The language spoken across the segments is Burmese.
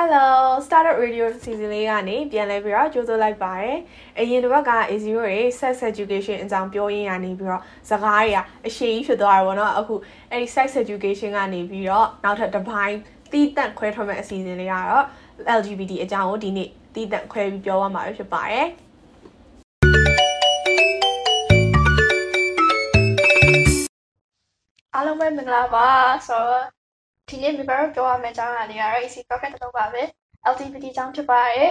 Hello Startup Radio Season လေးကနေပြန်လဲပြီးတော့ကြိုးစားလိုက်ပါတယ်။အရင်တစ်ပတ်က A0 တွေ Sex Education အကြောင်းပြောရင်းကနေပြီးတော့စကားတွေကအရှိကြီးဖြစ်သွားတယ်ပေါ့နော်။အခုအဲ့ဒီ Sex Education ကနေပြီးတော့နောက်ထပ်တစ်ပိုင်းတီးတန့်ခွဲထွက်မဲ့အစီအစဉ်လေးကတော့ LGBT အကြောင်းကိုဒီနေ့တီးတန့်ခွဲပြီးပြောရမှာဖြစ်ပါတယ်။အားလုံးပဲမင်္ဂလာပါဆိုတော့ ဒီနေ့မိဘတို့ပြောရမယ့်အကြောင်းအရာလေးကတော့ AC Pocket တစ်လုံးပါပဲ LGBT အကြောင်းဖြစ်ပါတယ်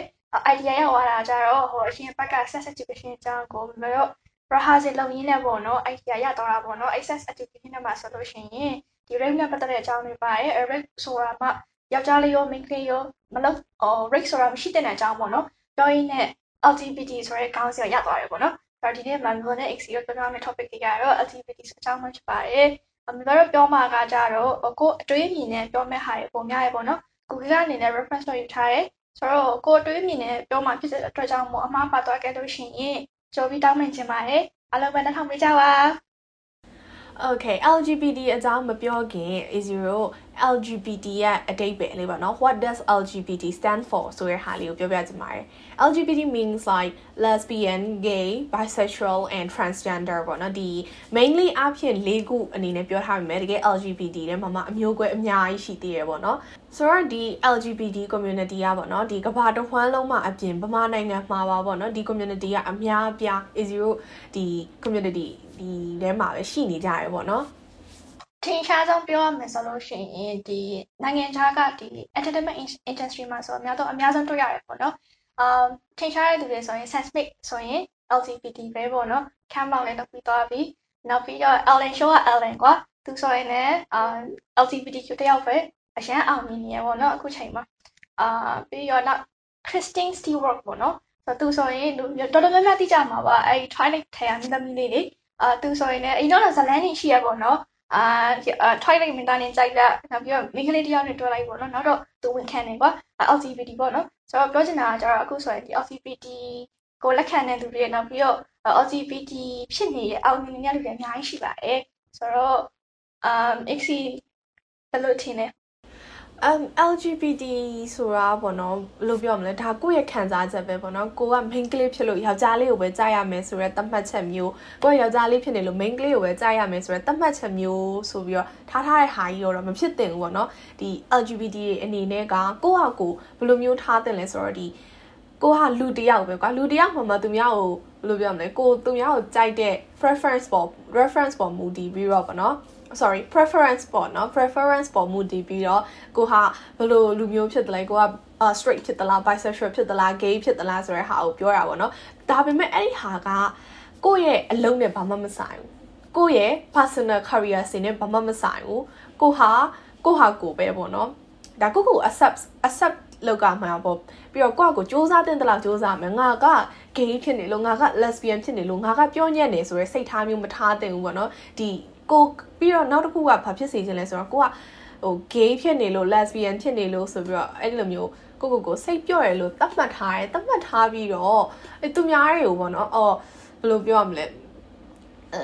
idea ရောက်လာတာကြတော့ဟိုအရင်ဘက်က sex education အကြောင်းကိုမိဘတို့ rehearsal လုပ်ရင်းနဲ့ပေါ့နော် idea ရတော့တာပေါ့နော် sex education နဲ့မှာဆိုလို့ရှိရင်ဒီ rape နဲ့ပတ်သက်တဲ့အကြောင်းတွေပါတယ် rape ဆိုတာမှယောက်ျားလေးရောမိန်းကလေးရောမလုပ်ဟို rape ဆိုတာမရှိတဲ့အကြောင်းပေါ့နော်ပြောရင်းနဲ့ LGBT ဆိုတဲ့ခေါင်းစဉ်ရသွားတယ်ပေါ့နော်အဲ့ဒီနေ့မှာမျိုးနဲ့ XC ကိုပြောရမယ့် topic တွေကတော့ LGBT ဆိုအကြောင်းမှဖြစ်ပါတယ် အမေတို့ပြောမှာကကြတော့ကိုအတွေးမြင်နဲ့ပြောမဲ့ဟာတွေပုံများရေပေါ့နော်ကိုကအနေနဲ့ reference တော့ယူထားတယ်ဆိုတော့ကိုအတွေးမြင်နဲ့ပြောမှာဖြစ်တဲ့အတွက်ကြောင့်မို့အမှားပါသွားခဲ့လို့ရှိရင်ကြိုပြီးတောင်းပန်ချင်ပါတယ်အားလုံးပဲနှောက်ပေးကြပါ Okay LGBT အကြောင်းမပြောခင် A0 LGBT ရဲ့အတိတ်ပဲလေးပါနော် What does LGBT stand for ဆိုတဲ့ဟာလေးကိုပြောပြချင်ပါတယ် LGBT means like lesbian gay bisexual and transgender ပေါ့နော်ဒီ mainly အဖြစ်၄ခုအနေနဲ့ပြောထားပေမဲ့တကယ် LGBT တဲ့မှာမှအမျိုးအကွဲအများကြီးရှိသေးတယ်ပေါ့နော်ဆိုတော့ဒီ LGBT community ကပေါ့နော်ဒီကမ္ဘာတစ်ဝန်းလုံးမှာအပြင်ဗမာနိုင်ငံမှာပါပေါ့နော်ဒီ community ကအများအပြား A0 ဒီ community ဒီထဲမှာပဲရှိနေကြရပေါ့နော်ထင်ရှားဆုံးပြောရမယ်ဆိုလို့ရှိရင်ဒီနိုင်ငံခြားကဒီ entertainment industry မှာဆိုအများဆုံးအများဆုံးတွေ့ရတယ်ပေါ့နော်။ um ထင်ရှားတဲ့သူတွေဆိုရင် Sesmic ဆိုရင် LGBT ပဲပေါ့နော်။ Cam မောင်လည်းလုပ်ပြီးသွားပြီ။နောက်ပြီးတော့ Ellen Show က Ellen ကွာ။သူဆိုရင်လည်း um LGBTQ တယောက်ပဲအရန်အောင်မြင်နေရပေါ့နော်အခုချိန်မှာ။အာပြီးတော့နောက် Christine Stewart ပေါ့နော်။ဆိုသူဆိုရင်တော်တော်များများသိကြမှာပါ။အဲဒီ Twilight ထဲကမင်းသမီးလေးလေ။ အာသူဆိုရင်လည်းအရင်တော့ဇလန်းနေရှိရပေါ့နော်။အာ Twilight မင်းသားနဲ့ကြိုက်လက်နောက်ပြီးတော့မိန်းကလေးတယောက်နဲ့တွဲလိုက်ပေါ့နော်နောက်တော့သူဝန်ခံတယ်ကွာ LGBT ပေါ့နော်ဆိုတော့ပြောချင်တာကကျတော့အခုဆိုရင်ဒီ LGBT ကိုလက်ခံတဲ့သူတွေနောက်ပြီးတော့ LGBT ဖြစ်နေတဲ့အောင်မြင်နေတဲ့လူတွေအများကြီးရှိပါတယ်ဆိုတော့ um XC ဘယ်လိုထင်လဲ um LGBT ဆိုတာပေါ့နော်ဘယ်လိုပြောမလဲဒါကိုယ့်ရဲ့ခံစားချက်ပဲပေါ့နော်ကိုက main ကလေးဖြစ်လို့ယောက်ျားလေးကိုပဲကြားရမယ်ဆိုရဲသတ်မှတ်ချက်မျိုးကိုကယောက်ျားလေးဖြစ်နေလို့ main ကလေးကိုပဲကြားရမယ်ဆိုရဲသတ်မှတ်ချက်မျိုးဆိုပြီးတော့ထားထားတဲ့ဟာကြီးတော့မဖြစ်သင့်ဘူးပေါ့နော်ဒီ LGBT တွေအနေနဲ့ကကိုယ့်ဟာကိုဘယ်လိုမျိုးထားသင့်လဲဆိုတော့ဒီကိုဟာလူတယောက်ပဲကွာလူတယောက်မှမသူများကိုဘယ်လိုပြောမလဲကိုသူများကိုကြိုက်တဲ့ preference ပေါ် reference ပေါ်မူတည်ပြီးတော့ပေါ့နော် sorry preference ပေါ့နော် preference ပေါ်မူတည်ပြီးတော့ကိုဟာဘယ်လိုလူမျိုးဖြစ်တယ်လဲကိုက straight ဖြစ်သလား bisexual ဖြစ်သလား gay ဖြစ်သလားဆိုတဲ့ဟာကိုပြောတာပေါ့နော်ဒါပေမဲ့အဲ့ဒီဟာကကိုယ့်ရဲ့အလုံးနဲ့ဘာမှမဆိုင်ဘူးကိုယ့်ရဲ့ personal career စင်နဲ့ဘာမှမဆိုင်ဘူးကိုဟာကိုဟာကိုပဲပေါ့နော်ဒါကိုကို accept accept လောက်ကမှာပေါ့ပြီးတော့ကိုယ့်ကိုစူးစမ်းတဲ့တလားစူးစမ်းမယ်ငါက gay ဖြစ်နေလို့ငါက lesbian ဖြစ်နေလို့ငါကပြောညံ့နေဆိုရဲစိတ်ထားမျိုးမထားသင့်ဘူးပေါ့နော်ဒီ ကိုပြီးတော့နောက်တစ်ခုကဘာဖြစ်စေချင်လဲဆိုတော့ကိုကဟို gay ဖြစ်နေလို့ lesbian ဖြစ်နေလို့ဆိုပြီးတော့အဲ့လိုမျိုးကိုကိုကိုစိတ်ပြော့ရလို့သတ်မှတ်ထားတယ်သတ်မှတ်ထားပြီးတော့အဲသူများတွေကိုပေါ့နော်အော်ဘယ်လိုပြောရမလဲအဲ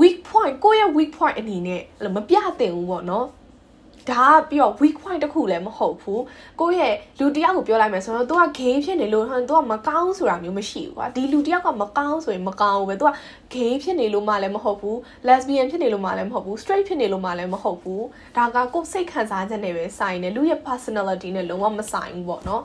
weak point ကိုရဲ့ weak point အနေနဲ့မပြသင့်ဘူးပေါ့နော် ဒါကပြီးတော့ weak point တစ်ခုလည်းမဟုတ်ဘူးကိုယ့်ရဲ့လူတယောက်ကိုပြောလိုက်မယ်ဆိုတော့ तू က gay ဖြစ်နေလို့ဟန် तू ကမကောင်းဆိုတာမျိုးမရှိဘူးကွာဒီလူတယောက်ကမကောင်းဆိုရင်မကောင်းဘူးပဲ तू က gay ဖြစ်နေလို့မှလည်းမဟုတ်ဘူး lesbian ဖြစ်နေလို့မှလည်းမဟုတ်ဘူး straight ဖြစ်နေလို့မှလည်းမဟုတ်ဘူးဒါကကိုယ်စိတ်ခံစားချက်နဲ့ပဲဆိုင်နေလူရဲ့ personality နဲ့လုံးဝမဆိုင်ဘူးပေါ့နော်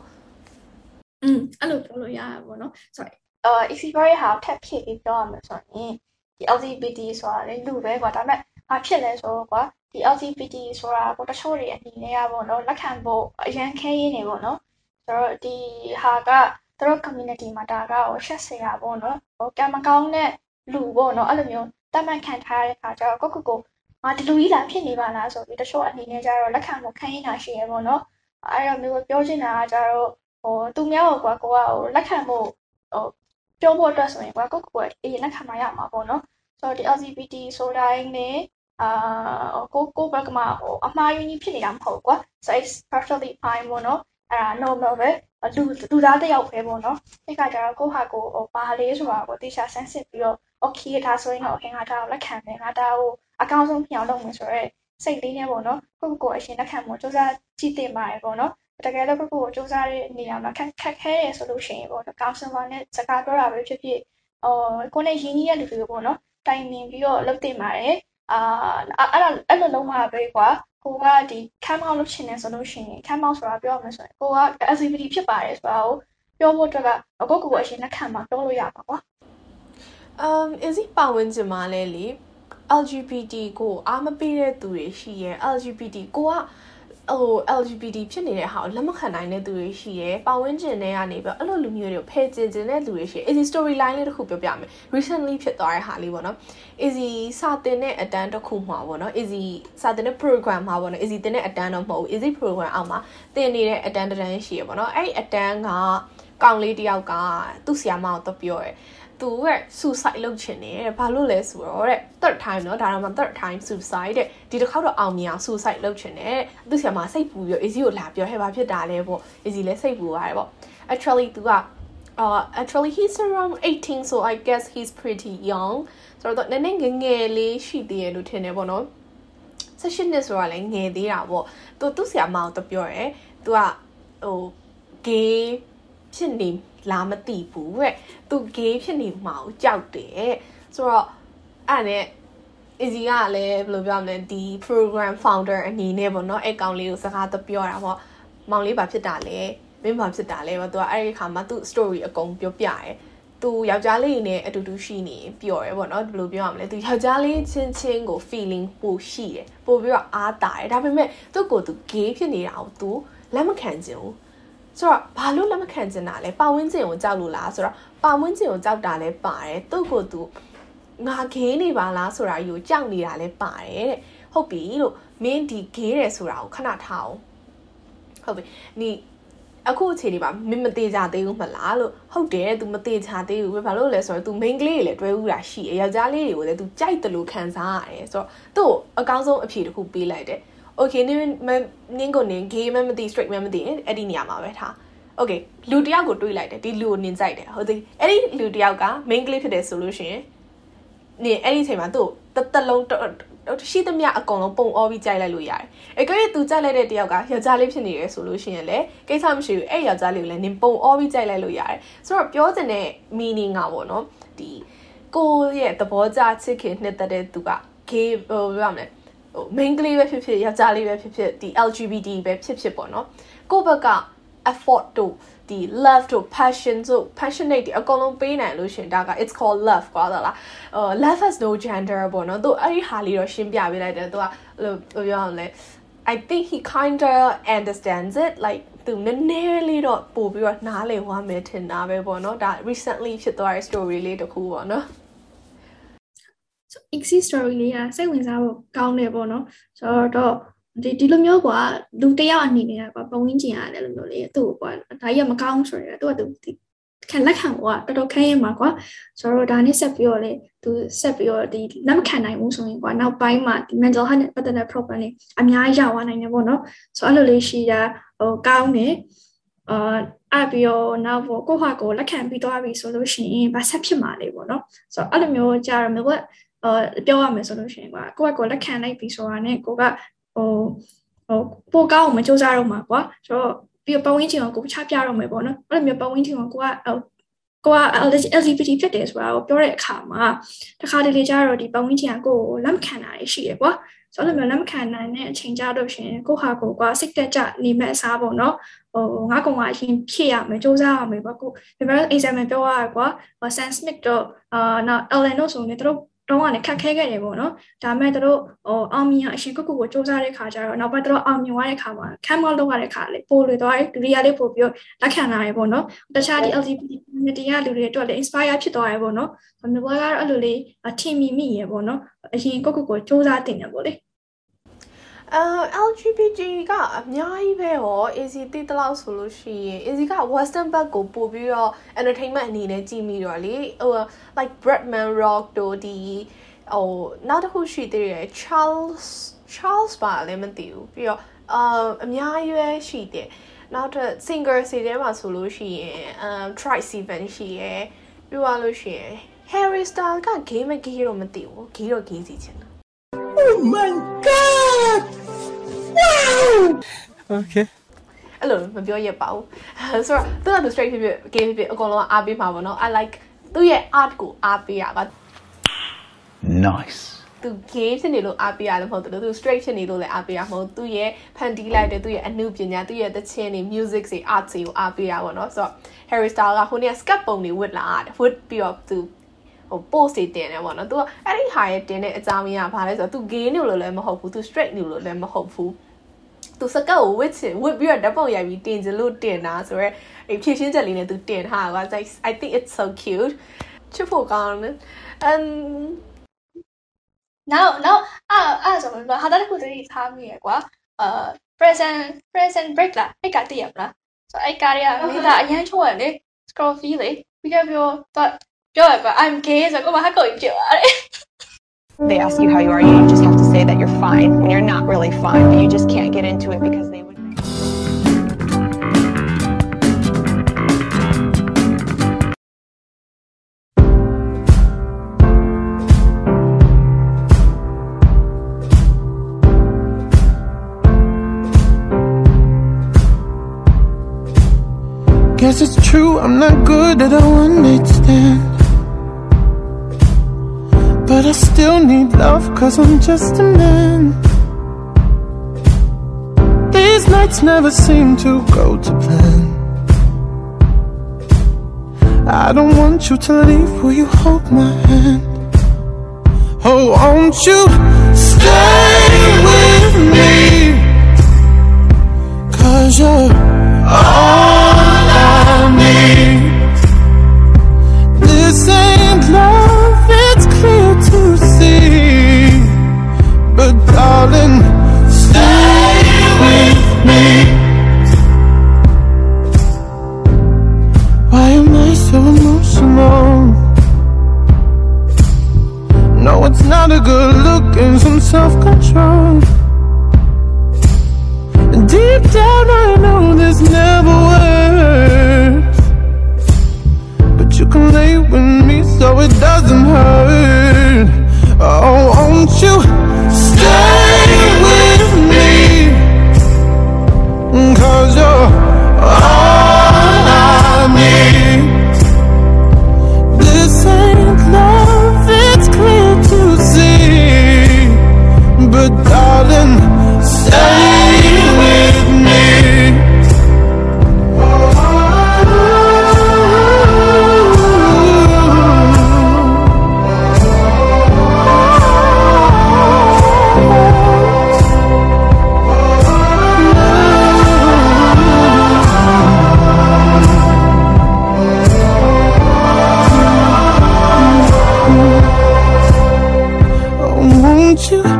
อืมအဲ့လိုပြောလို့ရတာပေါ့နော် sorry အာ easy bar ရဲ့ဟာထပ်ဖြည့်ပြီးပြောရမယ်ဆိုရင်ဒီ LGBT ဆိုတာလေလူပဲကွာဒါပေမဲ့ ဘာဖြစ်လဲဆိုတော့ကွာဒီ LGBT ဆိုတာကိုတချို့တွေအနေနဲ့ကပေါ့နော်လက်ခံဖို့အရန်ခဲရင်းနေပေါ့နော်ဆိုတော့ဒီဟာကသူတို့ community မှာဒါကဟိုရှက်စရာပေါ့နော်ဟိုကံမကောင်းတဲ့လူပေါ့နော်အဲ့လိုမျိုးတတ်မှတ်ခံထားရတဲ့ခါကျတော့ကိုကိုကိုငါဒီလူကြီးလာဖြစ်နေပါလားဆိုပြီးတချို့အနေနဲ့ကျတော့လက်ခံဖို့ခံရတာရှိရပေါ့နော်အဲ့လိုမျိုးပြောချင်တာကကျတော့ဟိုသူများကိုကွာကိုကဟိုလက်ခံဖို့ဟိုပြောဖို့အတွက်ဆိုရင်ကွာကိုကိုကိုအေးလက်ခံမရမှာပေါ့နော်ဆိုတော့ဒီ LGBT ဆိုတိုင်းနဲ့ အာကိုကိုဘက်ကမှဟိုအမှားယွင်းကြီးဖြစ်နေတာမဟုတ်ကွာ so it's perfectly fine ပေါ့နော်အဲ့ဒါ normal ပဲလူလူသားတစ်ယောက်ပဲပေါ့နော်အဲ့ခါကျတော့ကိုဟာကိုဟိုဘာလေးဆိုတာကိုတေချာဆန်းစစ်ပြီးတော့ okay ဒါဆိုရင်တော့ okay ငါဒါကိုလက်ခံမယ်ငါဒါကိုအကောင်းဆုံးဖြစ်အောင်လုပ်မယ်ဆိုတော့စိတ်လေးနဲ့ပေါ့နော်ကိုကိုအရှင်လက်ခံဖို့စူးစမ်းကြည့်တင်ပါတယ်ပေါ့နော်တကယ်လို့ကိုကိုကိုစူးစမ်းတဲ့နေရာမှာခက်ခက်ခဲတယ်ဆိုလို့ရှိရင်ပေါ့နော်ကောင်ဆယ်ပါနဲ့စကားပြောတာပဲဖြစ်ဖြစ်အော်ကိုနဲ့ရင်းနှီးတဲ့လူတွေပေါ့နော်တိုင်ပင်ပြီးတော့လုပ်တင်ပါတယ် အာအဲ့ဒါအဲ့လိုလုံးမှာပဲကွာကိုကဒီခမ်းမောင်းလုပ်ချင်တယ်ဆိုလို့ရှိရင်ခမ်းမောင်းဆိုတာပြောရမယ်ဆိုရင်ကိုက activity ဖြစ်ပါတယ်ဆိုတာကိုပြောဖို့အတွက်ကကိုကိုကိုအရင်လက်ခံမှာပြောလို့ရပါကွာ um is it ပါဝင်ချင်မှာလဲလေ LGBT ကိုအားမပေးတဲ့သူတွေရှိရဲ့ LGBT ကိုက ဟို LGBT ဖြစ်နေတဲ့ဟာကိုလက်မခံနိုင်တဲ့သူတွေရှိရယ်။ပတ်ဝန်းကျင်တွေကနေပြီးအဲ့လိုလူမျိုးတွေကိုဖယ်ကျင်ကျင်တဲ့လူတွေရှိရယ်။ easy storyline လေးတစ်ခုပြောပြမယ်။ recently ဖြစ်သွားတဲ့ဟာလေးပေါ့နော်။ easy စာတင်တဲ့အတန်းတစ်ခုမှာပေါ့နော်။ easy စာတင်တဲ့ program မှာပေါ့နော်။ easy တင်တဲ့အတန်းတော့မဟုတ်ဘူး easy program အောက်မှာတင်နေတဲ့အတန်းတစ်တန်းရှိရယ်ပေါ့နော်။အဲ့အတန်းကကောင်လေးတယောက်ကသူ့ဆီယာမအောင်တော့ပြောရယ်။ သူက suicide လုပ်ချင်တယ်တဲ့ဘာလို့လဲဆိုတော့တဲ့ third time เนาะဒါတော့မှ third time suicide တဲ့ဒီတစ်ခေါက်တော့အောင်မြင်အောင် suicide လုပ်ချင်တယ်သူဆရာမစိတ်ပူပြီး easy ကိုလာပြောဟဲ့ဘာဖြစ်တာလဲပေါ့ easy လည်းစိတ်ပူပါတယ်ပေါ့ actually သူက uh actually he's around 18 so i guess he's pretty young ဆိုတော့နည်းနည်းငငယ်လေးရှိသေးတယ်လို့ထင်တယ်ပေါ့နော်16နှစ်ဆိုတာလည်းငယ်သေးတာပေါ့သူသူဆရာမအောင်တော့ပြောရဲသူကဟို gay ဖြစ်နေလားမသိဘူးတဲ့သူ gay ဖြစ်နေမှာကိုကြောက်တယ်ဆိုတော့အဲ့နဲ့ easy ကလည်းဘယ်လိုပြောမလဲဒီ program founder အနေနဲ့ပေါ့နော်အဲ့ကောင်လေးကိုစကားတော့ပြောတာပေါ့မောင်လေးဘာဖြစ်တာလဲမင်းဘာဖြစ်တာလဲပေါ့သူကအဲ့ဒီခါမှာသူ့ story အကုန်ပြောပြတယ်သူယောက်ျားလေးနဲ့အတူတူရှိနေပျော်တယ်ပေါ့နော်ဘယ်လိုပြောရမလဲသူယောက်ျားလေးချင်းချင်းကို feeling ပိုရှိတယ်ပိုပြီးတော့အားတာတယ်ဒါပေမဲ့သူ့ကိုသူ gay ဖြစ်နေတာကိုသူလက်မခံချင်ဘူး ဆိုတော့ဘာလို့လက်မခံချင်တာလဲပါဝင်းကျင်ကိုကြောက်လို့လားဆိုတော့ပါဝင်းကျင်ကိုကြောက်တာလဲပါတယ်သူ့ကိုသူငါခေးနေပါလားဆိုတာယူကြောက်နေတာလဲပါတယ်တဲ့ဟုတ်ပြီလို့မင်းဒီခေးတယ်ဆိုတာကိုခဏထားအောင်ဟုတ်ပြီနီအခုအခြေအနေပါမင်းမသေးကြသေးဘူးမလားလို့ဟုတ်တယ် तू မသေးချသေးဘူးဘာလို့လဲဆိုတော့ तू main ကလေးတွေလည်းတွဲဦးတာရှိတယ်ယောက်ျားလေးတွေကိုလည်း तू ကြိုက်တယ်လို့ခံစားရတယ်ဆိုတော့သူ့အကောင်းဆုံးအဖြေတစ်ခုပေးလိုက်တယ် okay နင်းနင်းကိုနင်း gay မမသိ straight မမသိအဲ့ဒီနေရာမှာပဲထား okay လူတယောက်ကိုတွေးလိုက်တယ်ဒီလူကိုနင်းကြိုက်တယ်ဟုတ်သည်အဲ့ဒီလူတယောက်က main ကလေးဖြစ်တယ်ဆိုလို့ရှိရင်နင်အဲ့ဒီအချိန်မှာသူ့တသက်လုံးရှိသမျှအကုန်လုံးပုံအောပြီးကြိုက်လိုက်လို့ရတယ်။အကယ်၍သူကြိုက်လိုက်တဲ့တယောက်ကယောက်ျားလေးဖြစ်နေတယ်ဆိုလို့ရှိရင်လည်းကိစ္စမရှိဘူးအဲ့ယောက်ျားလေးကိုလည်းနင်ပုံအောပြီးကြိုက်လိုက်လို့ရတယ်။ဆိုတော့ပြောတဲ့ meaning ကပေါ့နော်ဒီကိုရဲ့သဘောကျချစ်ခင်နှစ်သက်တဲ့သူက gay ဟိုပြောရမလဲ ဟို main ကလေးပဲဖြစ်ဖြစ်ယောက်ျားလေးပဲဖြစ်ဖြစ်ဒီ LGBT ပဲဖြစ်ဖြစ်ပေါ့နော်။ကိုဘက်က effort တို့ဒီ love တို့ passion တို့ passionate ဒီအကုန်လုံးပေးနိုင်လို့ရှင်ဒါက it's called love ကွာလားဟို love has no gender ပေါ့နော်သူအဲ့ဒီဟာလေးတော့ရှင်းပြပေးလိုက်တယ်သူကဘယ်လိုပြောရမလဲ I think he kind of understands it like သူနည်းနည်းလေးတော့ပို့ပြီးတော့နားလည်သွားမယ်ထင်တာပဲပေါ့နော်ဒါ recently ဖြစ်သွားတဲ့ story လေးတစ်ခုပေါ့နော် so exit story လေးကစိတ်ဝင်စားဖို့ကောင်းတယ်ပေါ့နော်ဆိုတော့ဒီဒီလိုမျိုးကွာလူတယောက်အနေနဲ့ကွာပုံရင်းကျင်ရတယ်လို့မျိုးလေသူ့ကွာဒါကြီးကမကောင်းဆိုရယ်သူကသူခံလက်ခံကွာတော်တော်ခဲရင်မှာကွာဆိုတော့ဒါနဲ့ဆက်ပြီးတော့လေသူဆက်ပြီးတော့ဒီလက်မခံနိုင်ဘူးဆိုရင်ကွာနောက်ပိုင်းမှာဒီ mental health နဲ့ပတ်သက်တဲ့ problem တွေအများကြီးရောက်သွားနိုင်တယ်ပေါ့နော်ဆိုတော့အဲ့လိုလေးရှိတာဟိုကောင်းတယ်အာအပြီးတော့နောက်ဘောကိုဟာကိုလက်ခံပြီးသွားပြီဆိုလို့ရှိရင်ဗဆက်ဖြစ်မှာလေပေါ့နော်ဆိုတော့အဲ့လိုမျိုးကြာရမယ်ကွာ အာပြောရမယ်ဆိုလို့ရှိရင်ကွာကိုယ့်ကကိုလက်ခံလိုက်ပြီဆိုတာနဲ့ကိုကဟိုဟိုပိုကောင်းအောင်မစူးစမ်းတော့မှာကွာဆိုတော့ပြီးတော့ပတ်ဝန်းကျင်ကိုကိုချပြတော့မယ်ပေါ့နော်အဲ့လိုမျိုးပတ်ဝန်းကျင်ကိုကိုကကိုက LGBT ဖြစ်တယ်ဆိုတာကိုပြောတဲ့အခါမှာတခါတလေကျတော့ဒီပတ်ဝန်းကျင်ကကိုကိုလက်မခံတာရှိရကွာဆိုတော့လည်းလက်မခံနိုင်တဲ့အချိန်ကြတော့ရှင်ကိုဟာကိုကွာစိတ်တက်ကြနေမဲ့အစားပေါ့နော်ဟိုငါကောင်ကအရင်ဖြစ်ရမယ်စူးစမ်းရမယ်ပေါ့ကိုဒီမှာ exam ပြောရကွာ Sam Smith တော့အာနောက် Ellen တို့ဆိုနေတို့ တော့ကနေခက်ခဲခဲ့တယ်ပေါ့နော်ဒါပေမဲ့တို့ဟိုအောင်မြင်အရှင်ကုတ်ကုတ်ကိုစူးစမ်းတဲ့ခါကျတော့နောက်ပိုင်းတို့အောင်မြင်သွားတဲ့ခါမှာခံမလုပ်ရတဲ့ခါလေပို့လွေသွားတယ်ဒုတိယလေးပို့ပြီးလက်ခံလာရပေါ့နော်တခြားဒီ LGBT community ကလူတွေအတွက်လည်း inspire ဖြစ်သွားရပေါ့နော်ဒါမျိုးကတော့အဲ့လိုလေးထင်မိမိရပေါ့နော်အရင်ကုတ်ကုတ်ကိုစူးစမ်းတင်တယ်ပေါ့လေ အာ LGBT ကအများကြီးပဲဟော easy တိတလောက်ဆိုလို့ရှိရင် easy က western back ကိုပို့ပြီးတော့ entertainment အနေနဲ့ကြည့်မိတော့လေဟို like Bretman Rock တို့ဒီဟိုနောက်တစ်ခုရှိသေးတယ် Charles Charles ပါလည်းမသိဘူးပြီးတော့အာအများကြီးပဲရှိတယ်နောက်ထပ် singer စီထဲမှာဆိုလို့ရှိရင် um Try Seven ရှိရယ်ပြီးသွားလို့ရှိရင် Harry Styles က game မ game တော့မသိဘူး game တော့ game စီချင်တယ် Oh my god! Wow! Okay. အဲ့လိုမပြောရပါဘူးဆိုတော့သူကသူ straight ဖြစ်ဖြစ် gay ဖြစ်ဖြစ်အကုန်လုံးအားပေးမှာပေါ့နော် I like သူ့ရဲ့ art ကိုအားပေးရပါ Nice သူ gay ဖြစ်နေလို့အားပေးရတယ်မဟုတ်ဘူးသူ straight ဖြစ်နေလို့လည်းအားပေးရမဟုတ်သူ့ရဲ့ဖန်တီးလိုက်တဲ့သူ့ရဲ့အမှုပညာသူ့ရဲ့သချင်းတွေ music တွေ art တွေကိုအားပေးရပါတော့ဆိုတော့ Harry Styles ကဟိုနေ့ sketch ပုံတွေဝတ်လာတယ် wit ပြီးတော့သူ ဟို post တွေတင်တယ်ပေါ့နော်။ तू အဲ့ဒီဟာရဲ့တင်တဲ့အကြောင်းရင်းကဘာလဲဆိုတော့ तू gay နေလို့လည်းမဟုတ်ဘူး။ तू straight နေလို့လည်းမဟုတ်ဘူး။ तू စကတ်ကိုဝစ်ချင်ဝစ်ပြီးတော့ဓာတ်ပုံရိုက်ပြီးတင်ချင်လို့တင်တာဆိုတော့အဲ့ဖြည့်ရှင်းချက်လေးနဲ့ तू တင်ထားတာက I think it's so cute ချစ်ဖို့ကောင်းတယ် and နောက်နောက်အဲ့အဲ့ဆိုတော့ဟာတာတခုတည်းထားမိရကွာအာ present present break လားအဲ့ကတည်းရမလားဆိုအဲ့ကားရမိသားအရန်ချိုးရလေ scroll feel လေပြီးတော့ပြောတော့ job, but I'm gay, so como vas a conllevar? They ask you how you are, you just have to say that you're fine when you're not really fine, you just can't get into it because they would. Guess it's true, I'm not good at all, one night stand love, cause I'm just a man. These nights never seem to go to plan. I don't want you to leave, will you hold my hand? Oh, won't you stay with me? Cause you're all Deep down, I know this never works. But you can lay with me so it doesn't hurt. Oh, won't you stay want you.